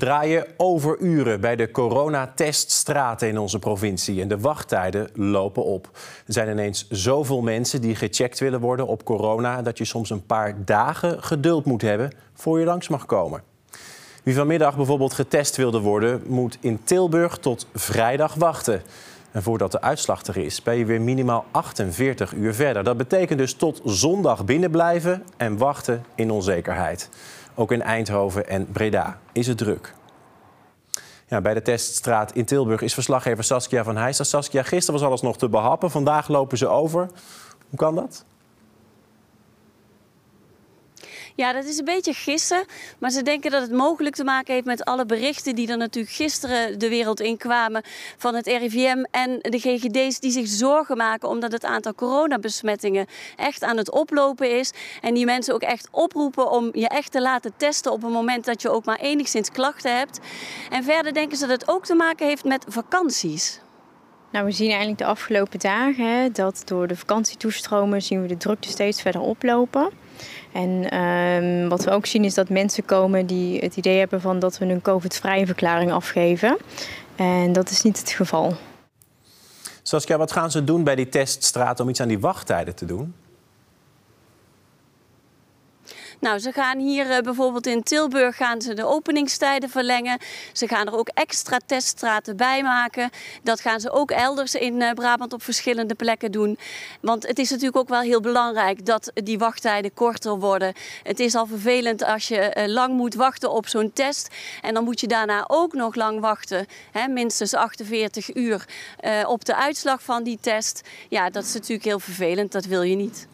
draaien overuren bij de coronateststraten in onze provincie. En de wachttijden lopen op. Er zijn ineens zoveel mensen die gecheckt willen worden op corona... dat je soms een paar dagen geduld moet hebben voor je langs mag komen. Wie vanmiddag bijvoorbeeld getest wilde worden... moet in Tilburg tot vrijdag wachten. En voordat de uitslag er is, ben je weer minimaal 48 uur verder. Dat betekent dus tot zondag binnenblijven en wachten in onzekerheid. Ook in Eindhoven en Breda is het druk. Ja, bij de teststraat in Tilburg is verslaggever Saskia van Heijs. Saskia, gisteren was alles nog te behappen. Vandaag lopen ze over. Hoe kan dat? Ja, dat is een beetje gissen. Maar ze denken dat het mogelijk te maken heeft met alle berichten die er natuurlijk gisteren de wereld in kwamen van het RIVM en de GGD's die zich zorgen maken omdat het aantal coronabesmettingen echt aan het oplopen is. En die mensen ook echt oproepen om je echt te laten testen op het moment dat je ook maar enigszins klachten hebt. En verder denken ze dat het ook te maken heeft met vakanties. Nou, we zien eigenlijk de afgelopen dagen dat door de vakantietoestromen zien we de drukte steeds verder oplopen. En um, wat we ook zien is dat mensen komen die het idee hebben van dat we een COVID-vrije verklaring afgeven. En dat is niet het geval. Saskia, wat gaan ze doen bij die teststraat om iets aan die wachttijden te doen? Nou, ze gaan hier uh, bijvoorbeeld in Tilburg gaan ze de openingstijden verlengen. Ze gaan er ook extra teststraten bij maken. Dat gaan ze ook elders in uh, Brabant op verschillende plekken doen. Want het is natuurlijk ook wel heel belangrijk dat die wachttijden korter worden. Het is al vervelend als je uh, lang moet wachten op zo'n test. En dan moet je daarna ook nog lang wachten. Hè, minstens 48 uur op de uitslag van die test. Ja, dat is natuurlijk heel vervelend. Dat wil je niet.